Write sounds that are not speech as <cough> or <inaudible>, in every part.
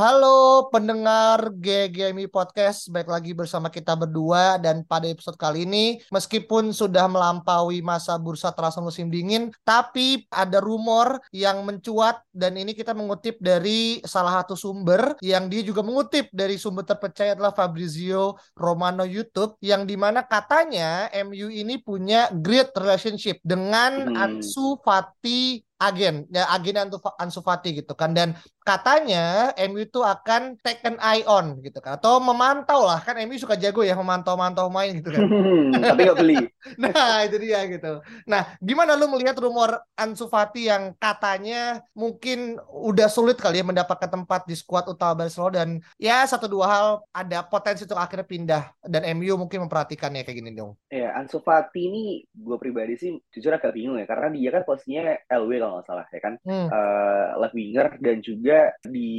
Halo pendengar GGMI Podcast, baik lagi bersama kita berdua. Dan pada episode kali ini meskipun sudah melampaui masa bursa terasa musim dingin, tapi ada rumor yang mencuat. Dan ini kita mengutip dari salah satu sumber yang dia juga mengutip dari sumber terpercaya adalah Fabrizio Romano YouTube yang di mana katanya MU ini punya great relationship dengan Hmm. Ansu Fati agen ya agen Ansu, Ansu Fati gitu kan. Dan katanya MU itu akan take an eye on gitu kan. Atau memantau lah kan MU suka jago ya memantau-mantau main gitu kan. <laughs> Tapi nggak beli. <laughs> nah itu dia gitu. Nah gimana lu melihat rumor Ansu Fati yang katanya mungkin udah sulit kali ya mendapatkan tempat di skuad utama Barcelona dan ya satu dua hal ada potensi untuk akhirnya pindah dan MU mungkin memperhatikannya kayak gini dong. Ya, Ansu Fati ini gue pribadi sih jujur agak bingung ya karena dia kan posisinya LW kalau nggak salah ya kan hmm. Eh, left winger dan juga di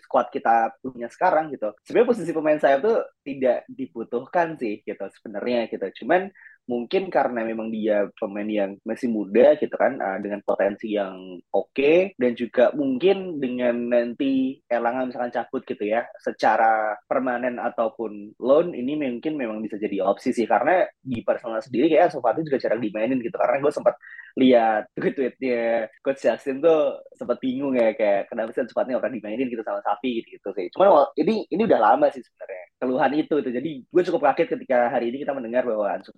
squad kita punya sekarang gitu. Sebenarnya posisi pemain sayap tuh tidak dibutuhkan sih gitu sebenarnya gitu. Cuman mungkin karena memang dia pemain yang masih muda gitu kan eh, dengan potensi yang oke dan juga mungkin dengan nanti Erlangga misalkan cabut gitu ya secara permanen ataupun loan ini mungkin memang bisa jadi opsi sih karena di Barcelona sendiri kayak Ansu Fati juga jarang dimainin gitu karena gue sempat lihat tweet-tweetnya Coach Justin tuh sempat bingung ya kayak kenapa sih nggak pernah dimainin gitu sama Sapi gitu, gitu sih. Cuman ini ini udah lama sih sebenarnya keluhan itu tuh. Jadi gue cukup kaget ketika hari ini kita mendengar bahwa Ansu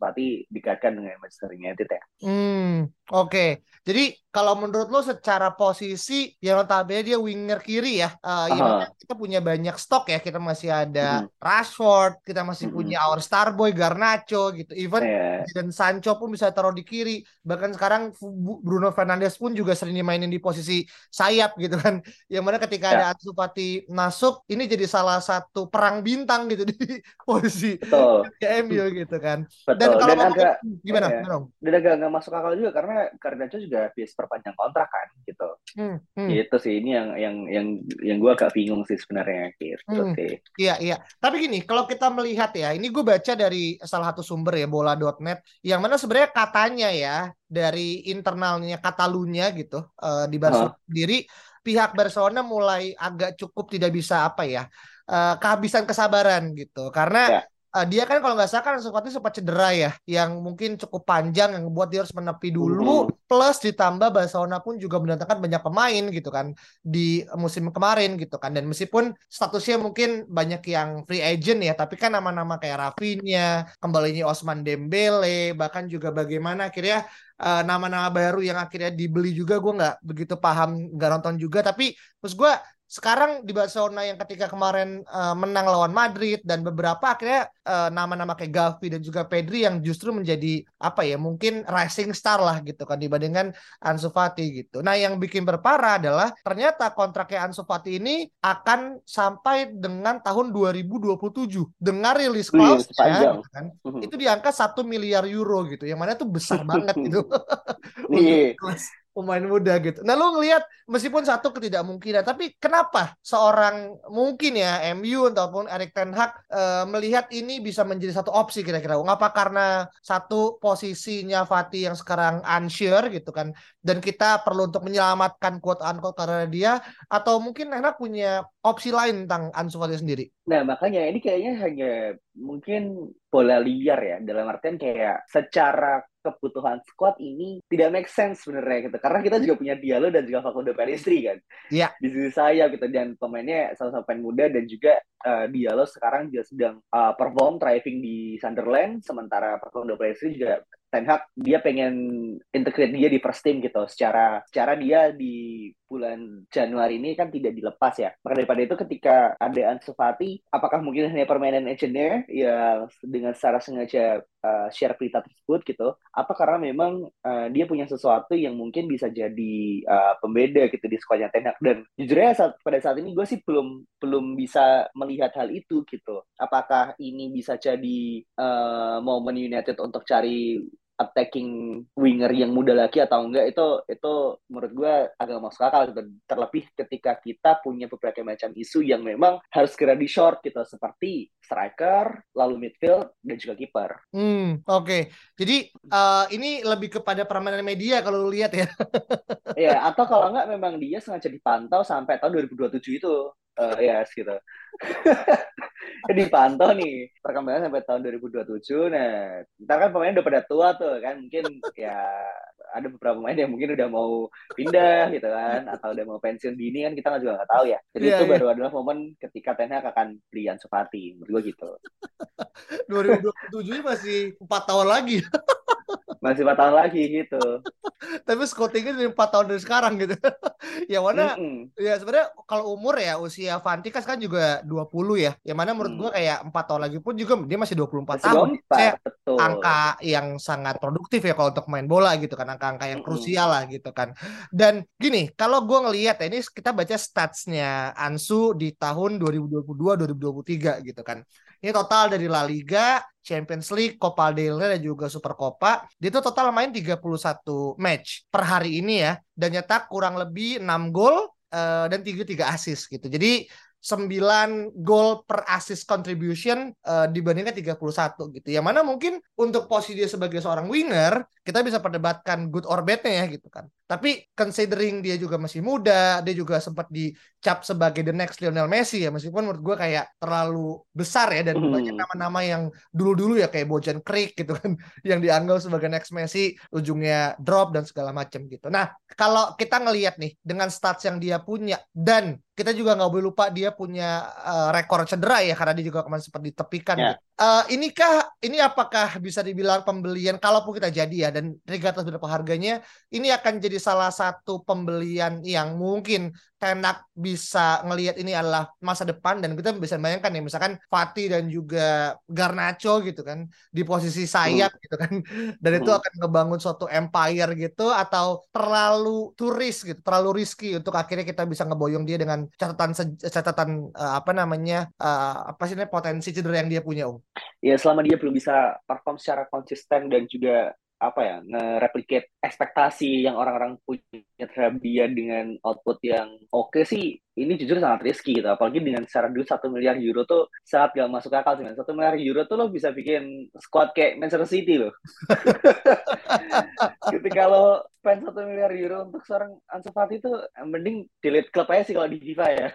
dikaitkan dengan Manchester United ya. Hmm, oke. Jadi kalau menurut lo secara posisi yang notabene dia winger kiri ya, Aha. mana kita punya banyak stok ya. Kita masih ada Mm-mm. Rashford, kita masih Mm-mm. punya our star boy Garnacho gitu. Even Ya. dan Sancho pun bisa taruh di kiri. Bahkan sekarang Bruno Fernandes pun juga sering dimainin di posisi sayap gitu kan. <laughs> Yang mana ketika Ya. ada Ansu Fati masuk, ini jadi salah satu perang bintang gitu di <laughs> posisi Betul, MU gitu kan. Dan betul. kalau Dan ngomongin agak gimana? ya, Gimana dan agak nggak masuk akal juga karena Garnacho juga habis perpanjang kontrak kan gitu. Hmm, hmm. Gitu sih ini yang yang yang yang gue agak bingung sih sebenarnya gitu Hmm. sih. Iya, iya. Tapi gini, kalau kita melihat ya, ini gue baca dari salah satu sumber ya, bola.net, yang mana sebenarnya katanya ya, dari internalnya Katalunya gitu, eh, di Barcelona sendiri, pihak Barcelona mulai agak cukup tidak bisa apa ya, eh, kehabisan kesabaran gitu. Karena Ya. Eh, dia kan kalau nggak salah kan seperti sempat cedera ya, yang mungkin cukup panjang, yang membuat dia harus menepi dulu, Mhm. plus ditambah Barcelona pun juga mendatangkan banyak pemain gitu kan, di musim kemarin gitu kan. Dan meskipun statusnya mungkin banyak yang free agent ya tapi kan nama-nama kayak Rafinha kembalinya Osman Dembele bahkan juga bagaimana akhirnya eh, nama-nama baru yang akhirnya dibeli juga gue nggak begitu paham nggak nonton juga. Tapi terus gue sekarang di Barcelona yang ketika kemarin eh, menang lawan Madrid dan beberapa akhirnya eh, nama-nama kayak Gavi dan juga Pedri yang justru menjadi apa ya mungkin rising star lah gitu kan dibandingkan Ansu Fati gitu. Nah, yang bikin berparah adalah ternyata kontraknya Ansu Fati ini akan sampai dengan tahun 2027 dengan rilis clause sepanjang. gitu kan. Mhm. Itu di angka 1 miliar euro gitu. Yang mana itu besar <laughs> banget gitu. Iya. <laughs> Pemain muda gitu. Nah, lu ngelihat meskipun satu ketidakmungkinan, tapi kenapa seorang mungkin ya MU ataupun Erik Ten Hag eh, melihat ini bisa menjadi satu opsi kira-kira? Ngapa karena satu posisinya Fatih yang sekarang unsure gitu kan, dan kita perlu untuk menyelamatkan quote unquote karena dia, atau mungkin Ten Hag punya opsi lain tentang Ansu Fati sendiri? Nah, makanya ini kayaknya hanya mungkin bola liar ya, dalam artian kayak secara kebutuhan squad ini tidak make sense sebenarnya gitu. Karena kita juga punya Diallo dan juga Facundo Pellistri kan. Iya. Di sisi saya gitu dan pemainnya sama-sama pemain muda dan juga eh, Diallo sekarang juga sedang eh, perform thriving di Sunderland sementara Facundo Pellistri juga Ten Hag dia pengen integrate dia di first team gitu. Secara secara dia di bulan Januari ini kan tidak dilepas ya. Maka daripada itu ketika ada Ansu Fati apakah mungkin hanya permainan engineer? Yang dengan secara sengaja uh, share berita tersebut gitu. Apa karena memang uh, dia punya sesuatu yang mungkin bisa jadi uh, pembeda gitu di skuadnya Ten Hag. Dan jujurnya saat, pada saat ini gue sih belum belum bisa melihat hal itu gitu. Apakah ini bisa jadi uh, momen United untuk cari attacking winger yang muda lagi atau enggak itu itu menurut gue agak masuk akal gitu. terlebih ketika kita punya beberapa macam isu yang memang harus segera di short gitu seperti striker lalu midfield dan juga kiper Hmm, oke. Jadi eh, ini lebih kepada permainan media kalau lu lihat ya. ya <laughs> atau kalau enggak memang dia sengaja dipantau sampai tahun 2027 itu uh, yes gitu. <laughs> dipantau nih perkembangan sampai tahun 2027. Nah, ntar kan pemain udah pada tua tuh kan, mungkin ya ada beberapa pemain yang mungkin udah mau pindah gitu kan, atau udah mau pensiun dini kan kita juga nggak tahu ya. Jadi yeah, itu yeah. baru adalah momen ketika Ten Hag akan beli Ansu Fati, menurut gue gitu. <laughs> 2027 masih empat tahun lagi. <laughs> masih empat tahun lagi gitu <laughs> tapi scoutingnya dari empat tahun dari sekarang gitu <laughs> yang mana mm -mm. ya sebenarnya kalau umur ya usia Fanti kan juga 20 ya yang mana menurut mm. gue kayak empat tahun lagi pun juga dia masih 24 masih tahun 24, Saya, betul. angka yang sangat produktif ya kalau untuk main bola gitu kan angka-angka yang mm -mm. krusial lah gitu kan dan gini kalau gue ngelihat ya ini kita baca statsnya Ansu di tahun 2022 2023 gitu kan ini total dari La Liga, Champions League, Copa del Rey dan juga Super Copa. Dia itu total main 31 match per hari ini ya dan nyetak kurang lebih 6 gol uh, dan 3 3 assist gitu. Jadi 9 gol per assist contribution uh, dibandingkan 31 gitu. Yang mana mungkin untuk posisi dia sebagai seorang winger, kita bisa perdebatkan good or bad-nya ya gitu kan. Tapi considering dia juga masih muda, dia juga sempat dicap sebagai the next Lionel Messi ya, meskipun menurut gue kayak terlalu besar ya dan mm. banyak nama-nama yang dulu-dulu ya kayak Bojan Creek gitu kan, <laughs> yang dianggap sebagai next Messi, ujungnya drop dan segala macam gitu. Nah, kalau kita ngelihat nih dengan stats yang dia punya dan kita juga nggak boleh lupa dia punya uh, rekor cedera ya karena dia juga kemarin sempat ditepikan. Yeah. Gitu. Uh, inikah ini apakah bisa dibilang pembelian kalaupun kita jadi ya dan regardless berapa harganya ini akan jadi salah satu pembelian yang mungkin Tenak bisa ngelihat ini adalah masa depan dan kita bisa bayangkan ya misalkan Fatih dan juga Garnacho gitu kan di posisi sayap hmm. gitu kan <laughs> dan hmm. itu akan ngebangun suatu empire gitu atau terlalu turis gitu terlalu risky untuk akhirnya kita bisa ngeboyong dia dengan catatan catatan uh, apa namanya uh, apa sih potensi cedera yang dia punya Om ya selama dia belum bisa perform secara konsisten dan juga apa ya nge-replicate ekspektasi yang orang-orang punya terhadap dia dengan output yang oke okay sih ini jujur sangat risky gitu. Apalagi dengan secara duit satu miliar euro tuh sangat gak masuk akal sih satu miliar euro tuh lo bisa bikin squad kayak Manchester City loh. <laughs> Ketika lo spend satu miliar euro untuk seorang Ansu Fati itu mending delete klub aja sih kalau di FIFA ya.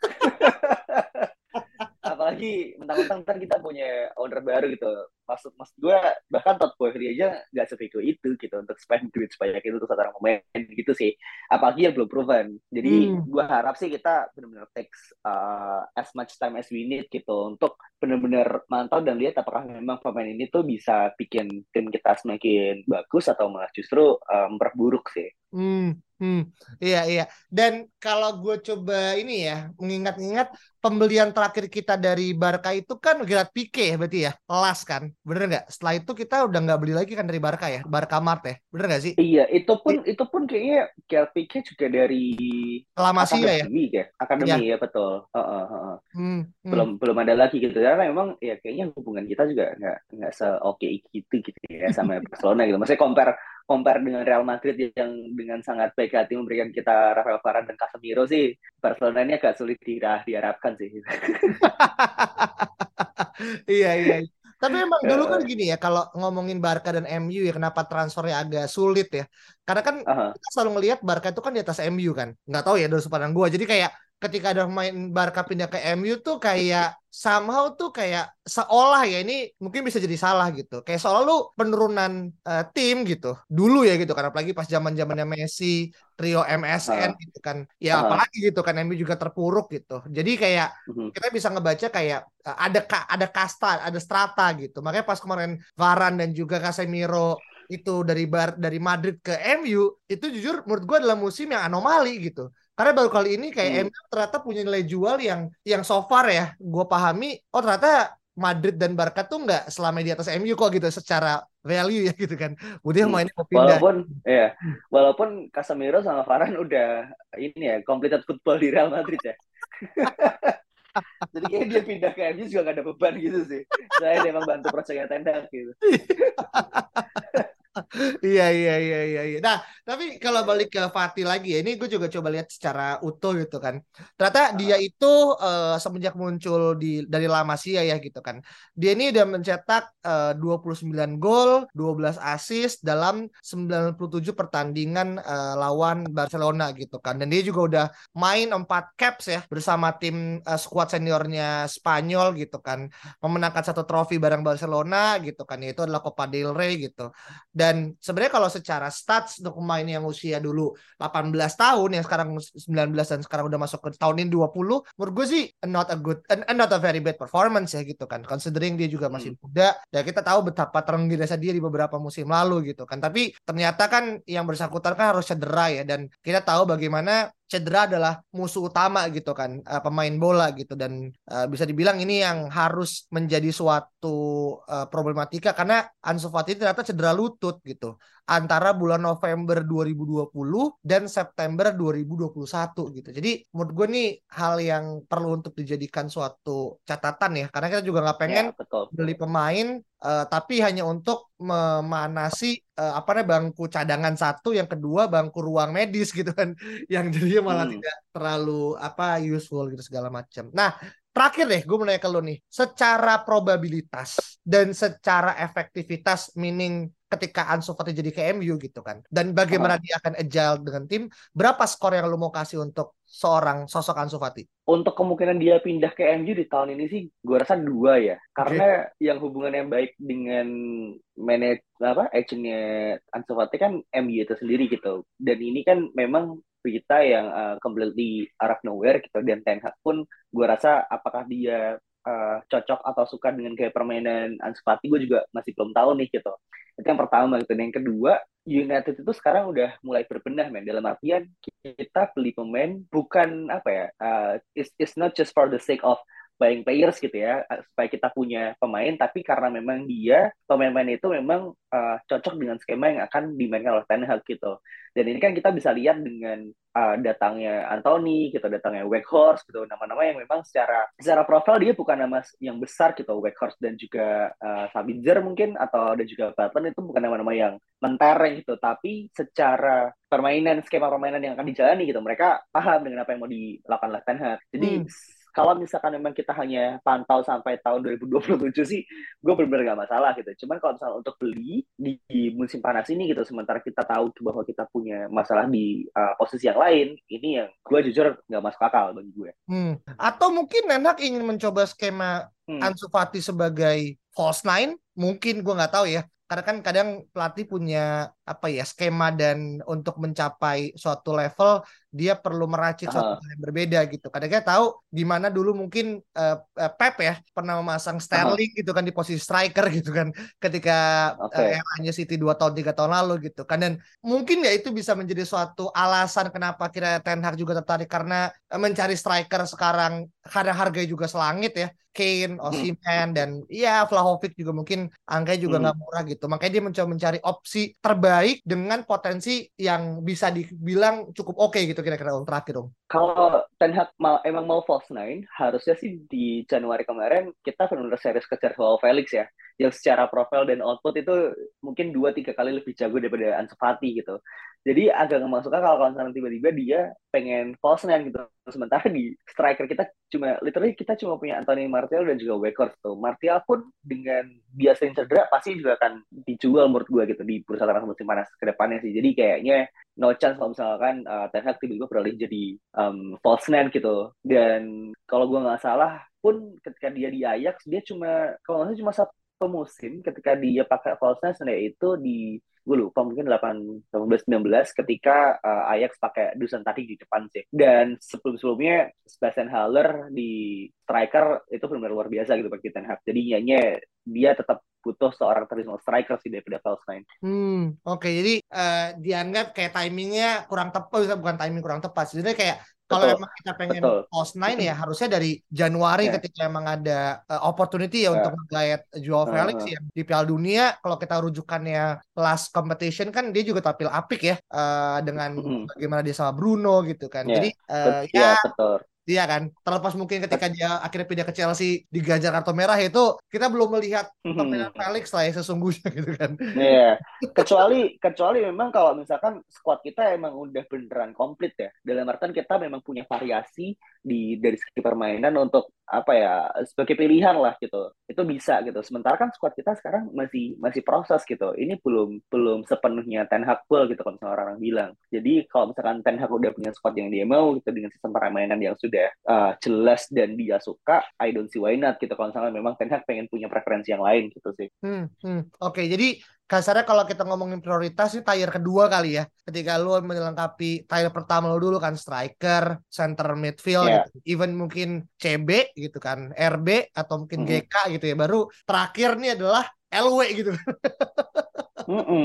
<laughs> Apalagi mentang-mentang kita punya owner baru gitu maksud mas gue bahkan Todd Boehly aja nggak sefiku itu gitu untuk spend duit sebanyak itu untuk seorang pemain gitu sih apalagi yang belum proven jadi hmm. gue harap sih kita benar-benar takes uh, as much time as we need gitu untuk benar-benar mantau dan lihat apakah memang pemain ini tuh bisa bikin tim kita semakin bagus atau malah justru uh, memperburuk sih hmm. Hmm, iya iya. Dan kalau gue coba ini ya mengingat-ingat pembelian terakhir kita dari Barca itu kan Gerard Pique ya berarti ya, last kan, bener nggak? Setelah itu kita udah nggak beli lagi kan dari Barca ya, Barca Mart ya, bener nggak sih? Iya, itu pun itu pun kayaknya Pique juga dari lama sih ya, ya, akademi ya, ya betul. Uh, uh, uh. Hmm, hmm. Belum belum ada lagi gitu karena memang ya kayaknya hubungan kita juga nggak nggak se oke gitu gitu ya sama <laughs> Barcelona gitu. Maksudnya compare compare dengan Real Madrid yang dengan sangat baik hati memberikan kita Rafael Varane dan Casemiro sih Barcelona ini agak sulit diharapkan sih. <laughs> iya iya. Tapi emang dulu kan gini ya kalau ngomongin Barca dan MU ya kenapa transfernya agak sulit ya. Karena kan uh -huh. kita selalu ngelihat Barca itu kan di atas MU kan. Nggak tahu ya dari sudut pandang gue. Jadi kayak ketika ada main Barca pindah ke MU tuh kayak somehow tuh kayak seolah ya ini mungkin bisa jadi salah gitu. Kayak seolah lu penurunan uh, tim gitu. Dulu ya gitu kan apalagi pas zaman-zamannya Messi, trio MSN uh. gitu kan. Ya uh. apalagi gitu kan MU juga terpuruk gitu. Jadi kayak uh. kita bisa ngebaca kayak uh, ada ada kasta, ada strata gitu. Makanya pas kemarin Varane dan juga Casemiro itu dari bar dari Madrid ke MU itu jujur menurut gue adalah musim yang anomali gitu karena baru kali ini kayak hmm. MU ternyata punya nilai jual yang yang so far ya, gue pahami, oh ternyata Madrid dan Barca tuh nggak selama di atas MU kok gitu secara value ya gitu kan. Udah hmm. mainnya mau pindah. Walaupun ya, walaupun Casemiro sama Varane udah ini ya completed football di Real Madrid ya. <laughs> Jadi kayak dia pindah ke MU juga gak ada beban gitu sih. Saya memang bantu proyeknya tenda gitu. <laughs> iya iya iya iya iya. Nah, tapi kalau balik ke Fatih lagi ya, ini gue juga coba lihat secara utuh gitu kan. Ternyata dia itu uh, semenjak muncul di dari La Masia ya gitu kan. Dia ini udah mencetak uh, 29 gol, 12 assist dalam 97 pertandingan uh, lawan Barcelona gitu kan. Dan dia juga udah main 4 caps ya bersama tim uh, squad seniornya Spanyol gitu kan. Memenangkan satu trofi bareng Barcelona gitu kan. Itu adalah Copa del Rey gitu. Dan sebenarnya kalau secara stats untuk pemain yang usia dulu 18 tahun yang sekarang 19 dan sekarang udah masuk ke tahun ini 20 menurut gue sih not a good not a very bad performance ya gitu kan considering dia juga masih hmm. muda ya kita tahu betapa terengginas dia di beberapa musim lalu gitu kan tapi ternyata kan yang bersangkutan kan harus cedera ya dan kita tahu bagaimana cedera adalah musuh utama gitu kan uh, pemain bola gitu dan uh, bisa dibilang ini yang harus menjadi suatu uh, problematika karena Ansu Fati ternyata cedera lutut gitu antara bulan November 2020 dan September 2021 gitu. Jadi menurut gue nih hal yang perlu untuk dijadikan suatu catatan ya karena kita juga nggak pengen ya, betul. beli pemain uh, tapi hanya untuk memanasi uh, apa namanya bangku cadangan satu, yang kedua bangku ruang medis gitu kan, <laughs> yang jadinya malah hmm. tidak terlalu apa useful gitu segala macam. Nah terakhir deh gue mau nanya ke lo nih, secara probabilitas dan secara efektivitas, meaning ketika Ansu Fati jadi ke MU gitu kan. Dan bagaimana uh. dia akan agile dengan tim, berapa skor yang lu mau kasih untuk seorang sosok Ansu Fati? Untuk kemungkinan dia pindah ke MU di tahun ini sih gue rasa dua ya. Karena okay. yang hubungan yang baik dengan manage apa agentnya Ansu Fati kan MU itu sendiri gitu. Dan ini kan memang berita yang uh, completely out of nowhere gitu dan Ten Hag pun gue rasa apakah dia uh, cocok atau suka dengan kayak permainan Ansu Fati gue juga masih belum tahu nih gitu. Itu yang pertama gitu. Dan yang kedua United itu sekarang udah mulai berbenah men. Dalam artian kita beli pemain bukan apa ya uh, it's, it's not just for the sake of buying players gitu ya supaya kita punya pemain tapi karena memang dia pemain-pemain itu memang uh, cocok dengan skema yang akan dimainkan oleh Ten Hag gitu. Dan ini kan kita bisa lihat dengan uh, datangnya Anthony gitu datangnya Weghorst gitu nama-nama yang memang secara secara profil dia bukan nama yang besar gitu Weghorst dan juga uh, Sabitzer mungkin atau dan juga Button itu bukan nama-nama yang mentereng gitu. Tapi secara permainan skema permainan yang akan dijalani gitu mereka paham dengan apa yang mau dilakukan oleh Ten Hag. Jadi hmm kalau misalkan memang kita hanya pantau sampai tahun 2027 sih gue benar-benar gak masalah gitu cuman kalau misalnya untuk beli di, di musim panas ini gitu sementara kita tahu bahwa kita punya masalah di uh, posisi yang lain ini yang gue jujur gak masuk akal bagi gue hmm. atau mungkin Nenak ingin mencoba skema hmm. Ansu Fati sebagai false nine mungkin gue nggak tahu ya karena kan kadang pelatih punya apa ya skema dan untuk mencapai suatu level dia perlu meracik suatu uh. yang berbeda gitu. Kadang kita tahu di mana dulu mungkin uh, Pep ya pernah memasang Sterling uh. gitu kan di posisi striker gitu kan ketika okay. uh, eranya City dua tahun tiga tahun lalu gitu kan dan mungkin ya itu bisa menjadi suatu alasan kenapa kira Ten Hag juga tertarik karena mencari striker sekarang karena harganya juga selangit ya Kane, Osimhen dan ya Vlahovic juga mungkin angkanya juga nggak hmm. murah gitu. Makanya dia mencoba mencari opsi terbaik dengan potensi yang bisa dibilang cukup oke okay gitu kira-kira untuk terakhir dong. Kalau Ten Hag mau, emang mau false nine, harusnya sih di Januari kemarin kita benar-benar serius kejar Joao Felix ya yang secara profil dan output itu mungkin dua tiga kali lebih jago daripada Ansu Fati gitu. Jadi agak nggak masuk akal kalau misalnya tiba-tiba dia pengen false nine gitu. Sementara di striker kita cuma literally kita cuma punya Anthony Martial dan juga Weghorst tuh. Martial pun dengan biasa cedera pasti juga akan dijual menurut gue gitu di bursa transfer musim panas ke depannya sih. Jadi kayaknya no chance kalau misalkan uh, Ten Hag tiba-tiba beralih jadi um, false nine gitu. Dan kalau gue nggak salah pun ketika dia di Ajax dia cuma kalau nggak salah cuma satu musim ketika dia pakai false nine itu di gue lupa mungkin 8 18 19 ketika uh, Ajax pakai Dusan tadi di depan sih dan sebelum sebelumnya Sebastian Haller di striker itu benar-benar luar biasa gitu bagi Ten Hag jadi nyanyi dia tetap butuh seorang traditional striker sih daripada false nine. Hmm, oke. Okay. Jadi uh, dianggap kayak timingnya kurang tepat, bukan timing kurang tepat. Sebenarnya kayak kalau emang kita pengen Betul. post nine ya harusnya dari Januari yeah. ketika emang ada uh, opportunity ya yeah. untuk menggayat Joao Felix uh ya di Piala Dunia kalau kita rujukannya last competition kan dia juga tampil apik ya uh, dengan uh bagaimana dia sama Bruno gitu kan. Yeah. Jadi uh, ya yeah, betul Iya kan, terlepas mungkin ketika dia akhirnya pindah ke Chelsea digajar kartu merah itu kita belum melihat permainan Felix lah yang sesungguhnya <laughs> gitu kan. Iya, kecuali kecuali memang kalau misalkan squad kita emang udah beneran komplit ya. Dalam artian kita memang punya variasi di dari segi permainan untuk apa ya sebagai pilihan lah gitu. Itu bisa gitu. Sementara kan squad kita sekarang masih masih proses gitu. Ini belum belum sepenuhnya Ten Hag full gitu kalau misalnya orang-orang bilang. Jadi kalau misalkan Ten Hag udah punya squad yang dia mau gitu dengan sistem permainan yang sudah udah uh, jelas dan dia suka, I don't see why not gitu. Kalau misalnya memang Ten Hag pengen punya preferensi yang lain gitu sih. Hmm, hmm. Oke, okay, jadi kasarnya kalau kita ngomongin prioritas ini tier kedua kali ya. Ketika lu melengkapi tier pertama lu dulu kan striker, center midfield, yeah. gitu. even mungkin CB gitu kan, RB atau mungkin mm -hmm. GK gitu ya. Baru terakhir nih adalah LW gitu. mm -mm.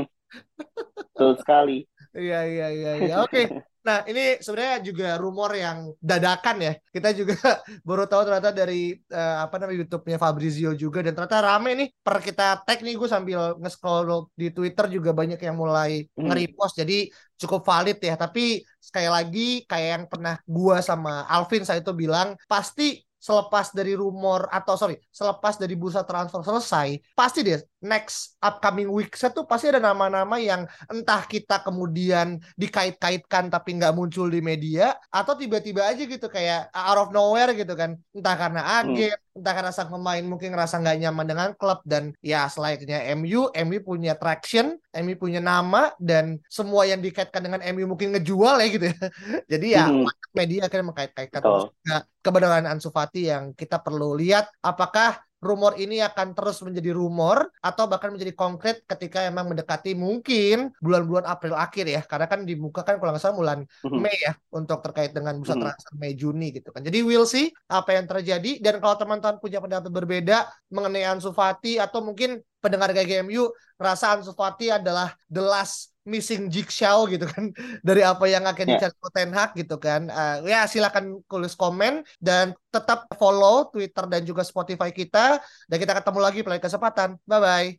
Betul sekali. <laughs> Iya iya iya iya. Oke. <laughs> Nah, ini sebenarnya juga rumor yang dadakan ya. Kita juga <laughs> baru tahu ternyata dari uh, apa namanya YouTube-nya Fabrizio juga dan ternyata rame nih per kita tag nih gue sambil nge-scroll di Twitter juga banyak yang mulai hmm. nge-repost. Jadi cukup valid ya. Tapi sekali lagi kayak yang pernah gua sama Alvin saya itu bilang pasti selepas dari rumor atau sorry selepas dari bursa transfer selesai pasti deh next upcoming week tuh pasti ada nama-nama yang entah kita kemudian dikait-kaitkan tapi nggak muncul di media atau tiba-tiba aja gitu kayak out of nowhere gitu kan entah karena agen hmm. entah karena sang pemain mungkin ngerasa nggak nyaman dengan klub dan ya selayaknya MU MU punya traction MU punya nama dan semua yang dikaitkan dengan MU mungkin ngejual ya gitu ya <laughs> jadi ya hmm. media akhirnya mengkait-kaitkan oh kebenaran Ansu Fati yang kita perlu lihat apakah rumor ini akan terus menjadi rumor atau bahkan menjadi konkret ketika emang mendekati mungkin bulan-bulan April akhir ya karena kan dibuka kan kalau nggak salah bulan mm-hmm. Mei ya untuk terkait dengan bursa mm-hmm. transfer Mei Juni gitu kan jadi we'll see apa yang terjadi dan kalau teman-teman punya pendapat berbeda mengenai Ansu Fati atau mungkin pendengar GGMU rasa Ansu Fati adalah the last missing jigsaw gitu kan <laughs> dari apa yang akan yeah. dicari Ten Hag gitu kan. Uh, ya silakan tulis komen dan tetap follow Twitter dan juga Spotify kita. Dan kita ketemu lagi pada kesempatan. Bye bye